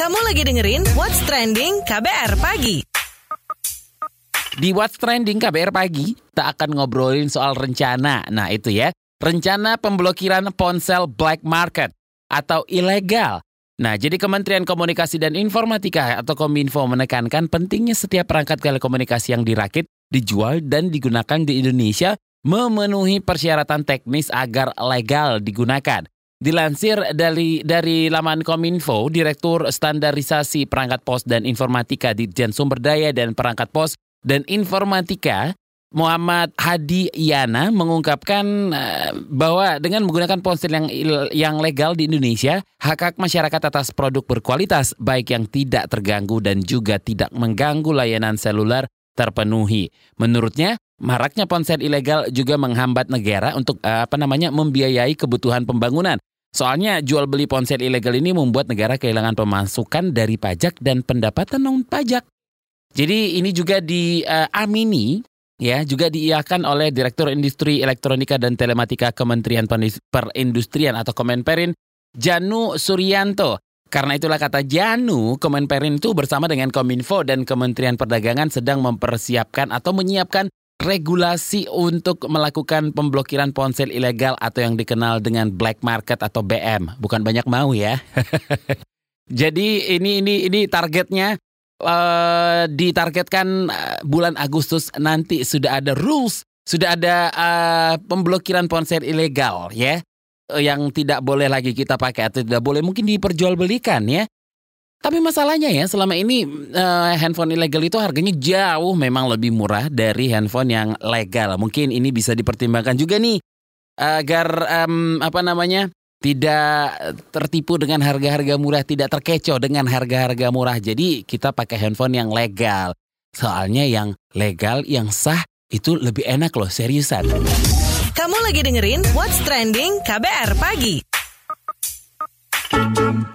Kamu lagi dengerin What's Trending KBR Pagi. Di What's Trending KBR Pagi, tak akan ngobrolin soal rencana. Nah itu ya, rencana pemblokiran ponsel black market atau ilegal. Nah, jadi Kementerian Komunikasi dan Informatika atau Kominfo menekankan pentingnya setiap perangkat telekomunikasi yang dirakit, dijual, dan digunakan di Indonesia memenuhi persyaratan teknis agar legal digunakan. Dilansir dari dari laman Kominfo, Direktur Standarisasi Perangkat Pos dan Informatika Ditjen Sumber Daya dan Perangkat Pos dan Informatika Muhammad Hadi Yana mengungkapkan uh, bahwa dengan menggunakan ponsel yang yang legal di Indonesia, hak hak masyarakat atas produk berkualitas baik yang tidak terganggu dan juga tidak mengganggu layanan seluler terpenuhi. Menurutnya, maraknya ponsel ilegal juga menghambat negara untuk uh, apa namanya membiayai kebutuhan pembangunan. Soalnya jual beli ponsel ilegal ini membuat negara kehilangan pemasukan dari pajak dan pendapatan non pajak. Jadi ini juga diamini ya juga diiakan oleh Direktur Industri Elektronika dan Telematika Kementerian Perindustrian atau Kemenperin Janu Suryanto. Karena itulah kata Janu, Kemenperin itu bersama dengan Kominfo dan Kementerian Perdagangan sedang mempersiapkan atau menyiapkan regulasi untuk melakukan pemblokiran ponsel ilegal atau yang dikenal dengan black market atau BM. Bukan banyak mau ya. Jadi ini ini ini targetnya uh, ditargetkan uh, bulan Agustus nanti sudah ada rules, sudah ada uh, pemblokiran ponsel ilegal ya, yang tidak boleh lagi kita pakai atau tidak boleh mungkin diperjualbelikan ya. Tapi masalahnya ya selama ini uh, handphone ilegal itu harganya jauh memang lebih murah dari handphone yang legal. Mungkin ini bisa dipertimbangkan juga nih agar um, apa namanya tidak tertipu dengan harga-harga murah, tidak terkecoh dengan harga-harga murah. Jadi kita pakai handphone yang legal. Soalnya yang legal, yang sah itu lebih enak loh, seriusan. Kamu lagi dengerin What's Trending KBR Pagi.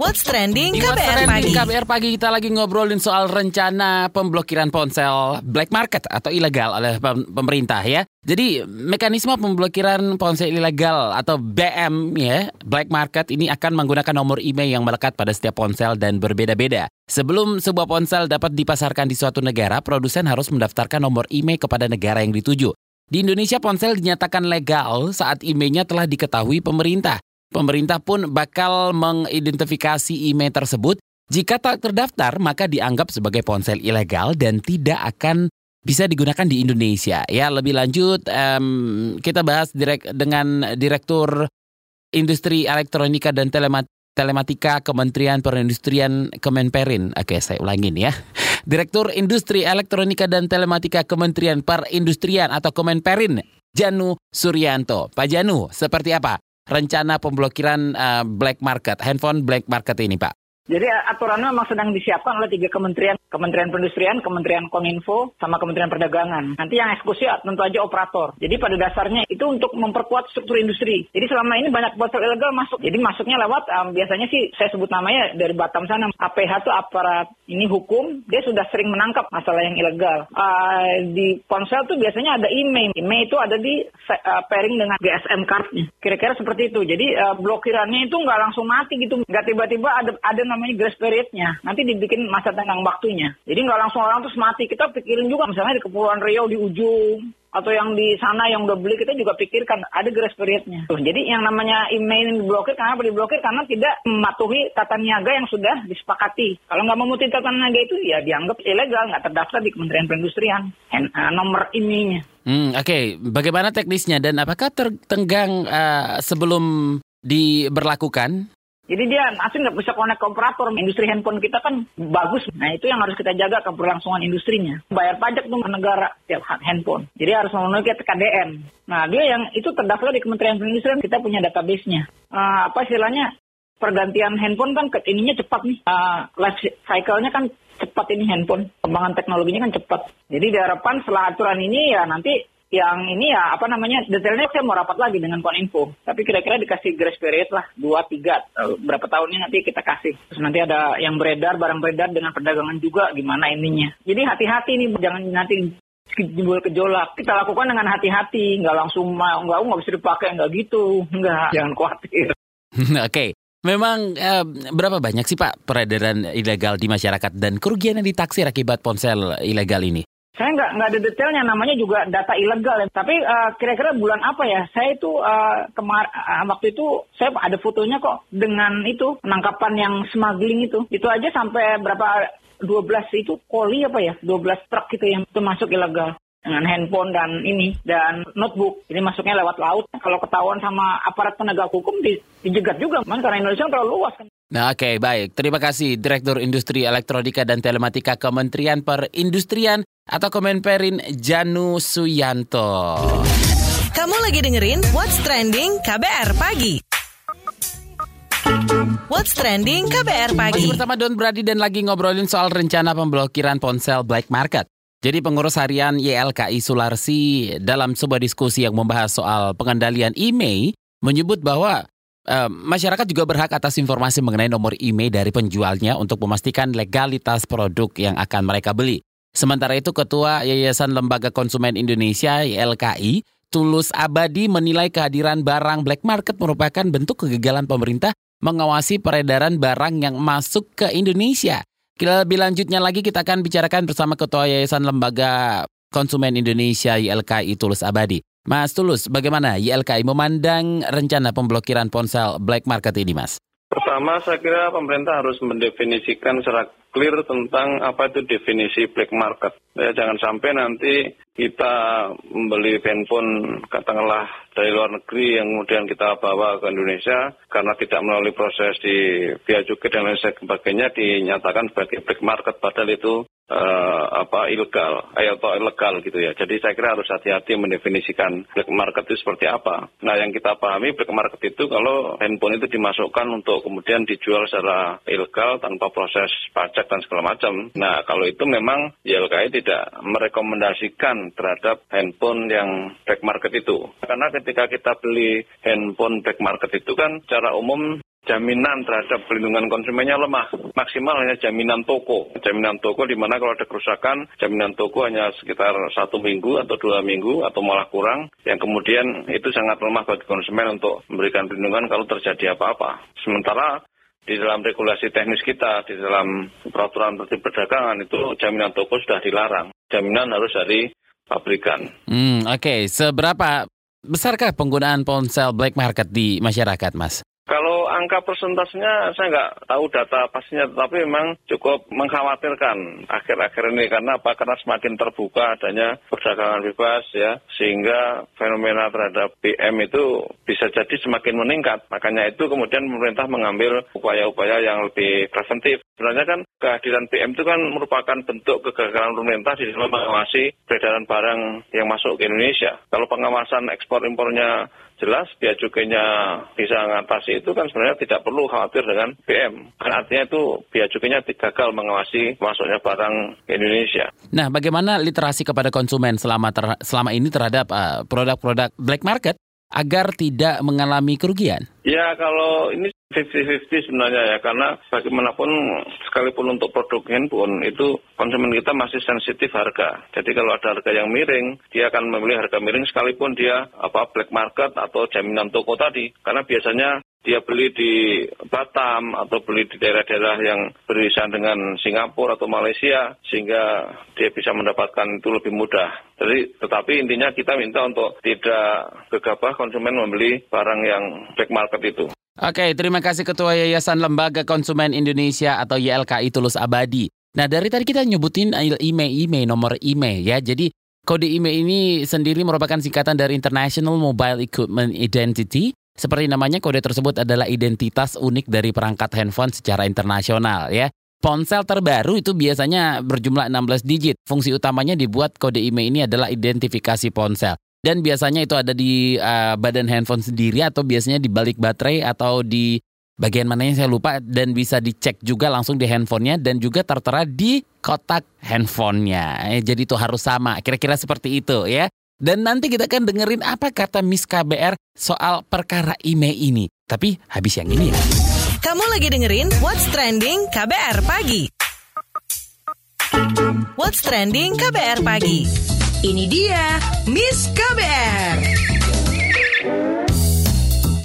What's Trending Di KBR What's Trending Pagi. KBR Pagi kita lagi ngobrolin soal rencana pemblokiran ponsel black market atau ilegal oleh pem- pemerintah ya. Jadi mekanisme pemblokiran ponsel ilegal atau BM ya, black market ini akan menggunakan nomor email yang melekat pada setiap ponsel dan berbeda-beda. Sebelum sebuah ponsel dapat dipasarkan di suatu negara, produsen harus mendaftarkan nomor email kepada negara yang dituju. Di Indonesia ponsel dinyatakan legal saat emailnya telah diketahui pemerintah. Pemerintah pun bakal mengidentifikasi email tersebut. Jika tak terdaftar, maka dianggap sebagai ponsel ilegal dan tidak akan bisa digunakan di Indonesia. Ya, lebih lanjut em, kita bahas direk, dengan Direktur Industri Elektronika dan Telemat Telematika Kementerian Perindustrian Kemenperin. Oke, saya ulangin ya. Direktur Industri Elektronika dan Telematika Kementerian Perindustrian atau Kemenperin, Janu Suryanto. Pak Janu, seperti apa rencana pemblokiran uh, black market, handphone black market ini, Pak? Jadi aturannya memang sedang disiapkan oleh tiga kementerian, Kementerian Perindustrian, Kementerian Kominfo, sama Kementerian Perdagangan. Nanti yang eksekusi tentu aja operator. Jadi pada dasarnya itu untuk memperkuat struktur industri. Jadi selama ini banyak ponsel ilegal masuk. Jadi masuknya lewat um, biasanya sih saya sebut namanya dari Batam sana. APH itu aparat ini hukum, dia sudah sering menangkap masalah yang ilegal. Uh, di ponsel tuh biasanya ada email. Email itu ada di uh, pairing dengan GSM cardnya. Kira-kira seperti itu. Jadi uh, blokirannya itu nggak langsung mati gitu. Nggak tiba-tiba ada ada namanya grace periodnya. Nanti dibikin masa tenggang waktunya. Jadi nggak langsung orang terus mati. Kita pikirin juga misalnya di Kepulauan Riau di ujung atau yang di sana yang udah beli kita juga pikirkan ada grace periodnya. Jadi yang namanya email diblokir kenapa diblokir karena tidak mematuhi tata niaga yang sudah disepakati. Kalau nggak mematuhi tata niaga itu ya dianggap ilegal, nggak terdaftar di Kementerian Perindustrian. Uh, nomor emailnya. Hmm, Oke, okay. bagaimana teknisnya dan apakah tertenggang uh, sebelum diberlakukan? Jadi dia asli nggak bisa connect ke operator. Industri handphone kita kan bagus. Nah itu yang harus kita jaga keberlangsungan industrinya. Bayar pajak tuh negara tiap handphone. Jadi harus memenuhi KDN. Nah dia yang itu terdaftar di Kementerian Perindustrian. Kita punya database-nya. Uh, apa istilahnya? Pergantian handphone kan ke ininya cepat nih. Uh, life cycle-nya kan cepat ini handphone. Kembangan teknologinya kan cepat. Jadi diharapkan setelah aturan ini ya nanti yang ini ya apa namanya detailnya saya mau rapat lagi dengan Koninfo. Tapi kira-kira dikasih grace period lah dua tiga berapa tahunnya nanti kita kasih. Terus nanti ada yang beredar barang beredar dengan perdagangan juga gimana ininya. Jadi hati-hati nih jangan nanti timbul gejolak. Kita lakukan dengan hati-hati, nggak langsung mau nggak nggak bisa dipakai nggak gitu, nggak jangan khawatir. Oke, Memang eh, berapa banyak sih Pak peredaran ilegal di masyarakat dan kerugian yang ditaksir akibat ponsel ilegal ini? Saya nggak nggak ada detailnya, namanya juga data ilegal ya. Tapi uh, kira-kira bulan apa ya? Saya itu uh, kemar uh, waktu itu saya ada fotonya kok dengan itu penangkapan yang smuggling itu. Itu aja sampai berapa 12 itu koli apa ya? 12 truk gitu yang itu masuk ilegal dengan handphone dan ini dan notebook. Ini masuknya lewat laut. Kalau ketahuan sama aparat penegak hukum di, dijegat juga, man karena Indonesia terlalu luas kan. Nah, oke, okay, baik. Terima kasih Direktur Industri Elektronika dan Telematika Kementerian Perindustrian atau Kemenperin Janu Suyanto. Kamu lagi dengerin What's Trending KBR Pagi. What's Trending KBR Pagi. Masih bersama Don Brady dan lagi ngobrolin soal rencana pemblokiran ponsel black market. Jadi pengurus harian YLKI Sularsi dalam sebuah diskusi yang membahas soal pengendalian email menyebut bahwa uh, masyarakat juga berhak atas informasi mengenai nomor email dari penjualnya untuk memastikan legalitas produk yang akan mereka beli. Sementara itu Ketua Yayasan Lembaga Konsumen Indonesia YLKI Tulus Abadi menilai kehadiran barang black market merupakan bentuk kegagalan pemerintah mengawasi peredaran barang yang masuk ke Indonesia. Lebih lanjutnya lagi kita akan bicarakan bersama Ketua Yayasan Lembaga Konsumen Indonesia YLKI Tulus Abadi. Mas Tulus, bagaimana YLKI memandang rencana pemblokiran ponsel black market ini, Mas? Pertama, saya kira pemerintah harus mendefinisikan secara clear tentang apa itu definisi black market. Ya, jangan sampai nanti kita membeli handphone katakanlah dari luar negeri yang kemudian kita bawa ke Indonesia karena tidak melalui proses di via cukai dan lain sebagainya dinyatakan sebagai black market padahal itu uh, apa ilegal eh, atau ilegal gitu ya. Jadi saya kira harus hati-hati mendefinisikan black market itu seperti apa. Nah yang kita pahami black market itu kalau handphone itu dimasukkan untuk kemudian dijual secara ilegal tanpa proses pajak dan segala macam. Nah kalau itu memang YLKI tidak merekomendasikan terhadap handphone yang black market itu. Karena ketika kita beli handphone black market itu kan secara umum jaminan terhadap pelindungan konsumennya lemah. Maksimal hanya jaminan toko. Jaminan toko di mana kalau ada kerusakan, jaminan toko hanya sekitar satu minggu atau dua minggu atau malah kurang. Yang kemudian itu sangat lemah bagi konsumen untuk memberikan perlindungan kalau terjadi apa-apa. Sementara di dalam regulasi teknis kita, di dalam peraturan tertib perdagangan itu jaminan toko sudah dilarang. Jaminan harus dari pabrikan. Hmm, Oke, okay. seberapa besarkah penggunaan ponsel black market di masyarakat, Mas? Angka persentasenya saya nggak tahu data pastinya, tetapi memang cukup mengkhawatirkan akhir-akhir ini karena apa? Karena semakin terbuka adanya perdagangan bebas ya, sehingga fenomena terhadap PM itu bisa jadi semakin meningkat. Makanya itu kemudian pemerintah mengambil upaya-upaya yang lebih preventif. Sebenarnya kan kehadiran PM itu kan merupakan bentuk kegagalan pemerintah di dalam mengawasi peredaran barang yang masuk ke Indonesia. Kalau pengawasan ekspor impornya jelas biaya cukainya bisa mengatasi itu kan sebenarnya tidak perlu khawatir dengan BM. Kan artinya itu biaya cukainya gagal mengawasi masuknya barang ke Indonesia. Nah, bagaimana literasi kepada konsumen selama ter, selama ini terhadap uh, produk-produk uh, black market agar tidak mengalami kerugian? Ya, kalau ini 50-50 sebenarnya ya, karena bagaimanapun sekalipun untuk produk handphone itu konsumen kita masih sensitif harga. Jadi kalau ada harga yang miring, dia akan memilih harga miring sekalipun dia apa black market atau jaminan toko tadi. Karena biasanya dia beli di Batam atau beli di daerah-daerah yang beririsan dengan Singapura atau Malaysia sehingga dia bisa mendapatkan itu lebih mudah. Jadi tetapi intinya kita minta untuk tidak gegabah konsumen membeli barang yang black market itu. Oke, terima kasih Ketua Yayasan Lembaga Konsumen Indonesia atau YLKI Tulus Abadi. Nah, dari tadi kita nyebutin email-email, nomor email ya. Jadi kode email ini sendiri merupakan singkatan dari International Mobile Equipment Identity. Seperti namanya, kode tersebut adalah identitas unik dari perangkat handphone secara internasional ya. Ponsel terbaru itu biasanya berjumlah 16 digit. Fungsi utamanya dibuat kode email ini adalah identifikasi ponsel. Dan biasanya itu ada di uh, badan handphone sendiri atau biasanya di balik baterai atau di bagian mananya saya lupa dan bisa dicek juga langsung di handphonenya dan juga tertera di kotak handphonenya. Eh, jadi itu harus sama. Kira-kira seperti itu ya. Dan nanti kita akan dengerin apa kata Miss KBR soal perkara email ini. Tapi habis yang ini ya. Kamu lagi dengerin What's Trending KBR Pagi. What's Trending KBR Pagi. Ini dia Miss KBR.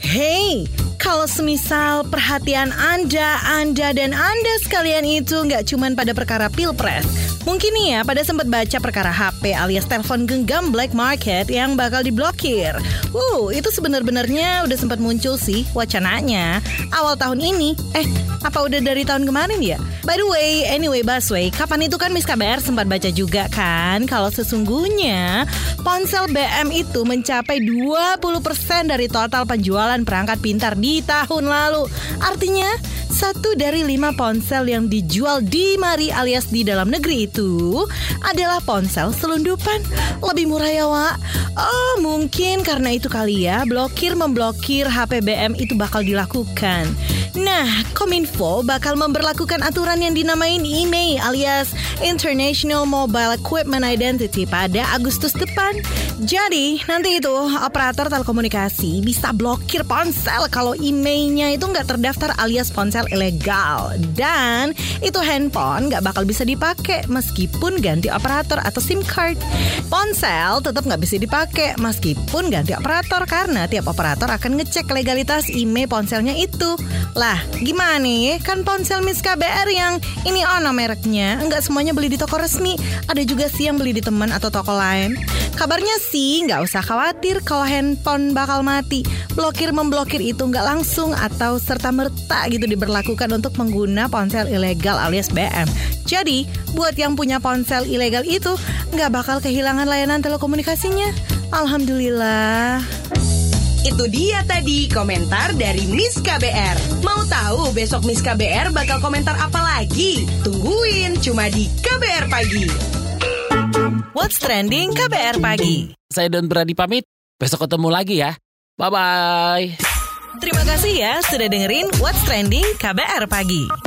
Hey, kalau semisal perhatian Anda, Anda, dan Anda sekalian itu nggak cuman pada perkara pilpres. Mungkin nih ya pada sempat baca perkara HP alias telepon genggam black market yang bakal diblokir. Uh, itu sebenarnya udah sempat muncul sih wacananya awal tahun ini. Eh, apa udah dari tahun kemarin ya? By the way, anyway Baswe, kapan itu kan Miss KBR sempat baca juga kan kalau sesungguhnya ponsel BM itu mencapai 20% dari total penjualan perangkat pintar di tahun lalu. Artinya, satu dari lima ponsel yang dijual di mari alias di dalam negeri itu adalah ponsel selundupan. Lebih murah ya, Wak? Oh, mungkin karena itu kali ya, blokir memblokir HP BM itu bakal dilakukan. Nah, Kominfo bakal memperlakukan aturan yang dinamain IMEI alias International Mobile Equipment Identity pada Agustus depan. Jadi, nanti itu operator telekomunikasi bisa blokir ponsel kalau IMEI-nya itu nggak terdaftar alias ponsel ilegal. Dan itu handphone nggak bakal bisa dipakai meskipun ganti operator atau SIM card. Ponsel tetap nggak bisa dipakai meskipun ganti operator karena tiap operator akan ngecek legalitas IMEI ponselnya itu. Lah, gimana nih? Kan ponsel Miss KBR yang ini ono mereknya, nggak semuanya beli di toko resmi. Ada juga sih yang beli di teman atau toko lain. Kabarnya sih nggak usah khawatir kalau handphone bakal mati. Blokir memblokir itu nggak langsung atau serta merta gitu diberlakukan untuk pengguna ponsel ilegal alias BM. Jadi, buat yang punya ponsel ilegal itu nggak bakal kehilangan layanan telekomunikasinya. Alhamdulillah. Itu dia tadi komentar dari Miss KBR. Mau tahu besok Miss KBR bakal komentar apa lagi? Tungguin cuma di KBR Pagi. What's trending KBR pagi. Saya Don Brady pamit. Besok ketemu lagi ya. Bye-bye. Terima kasih ya sudah dengerin What's Trending KBR pagi.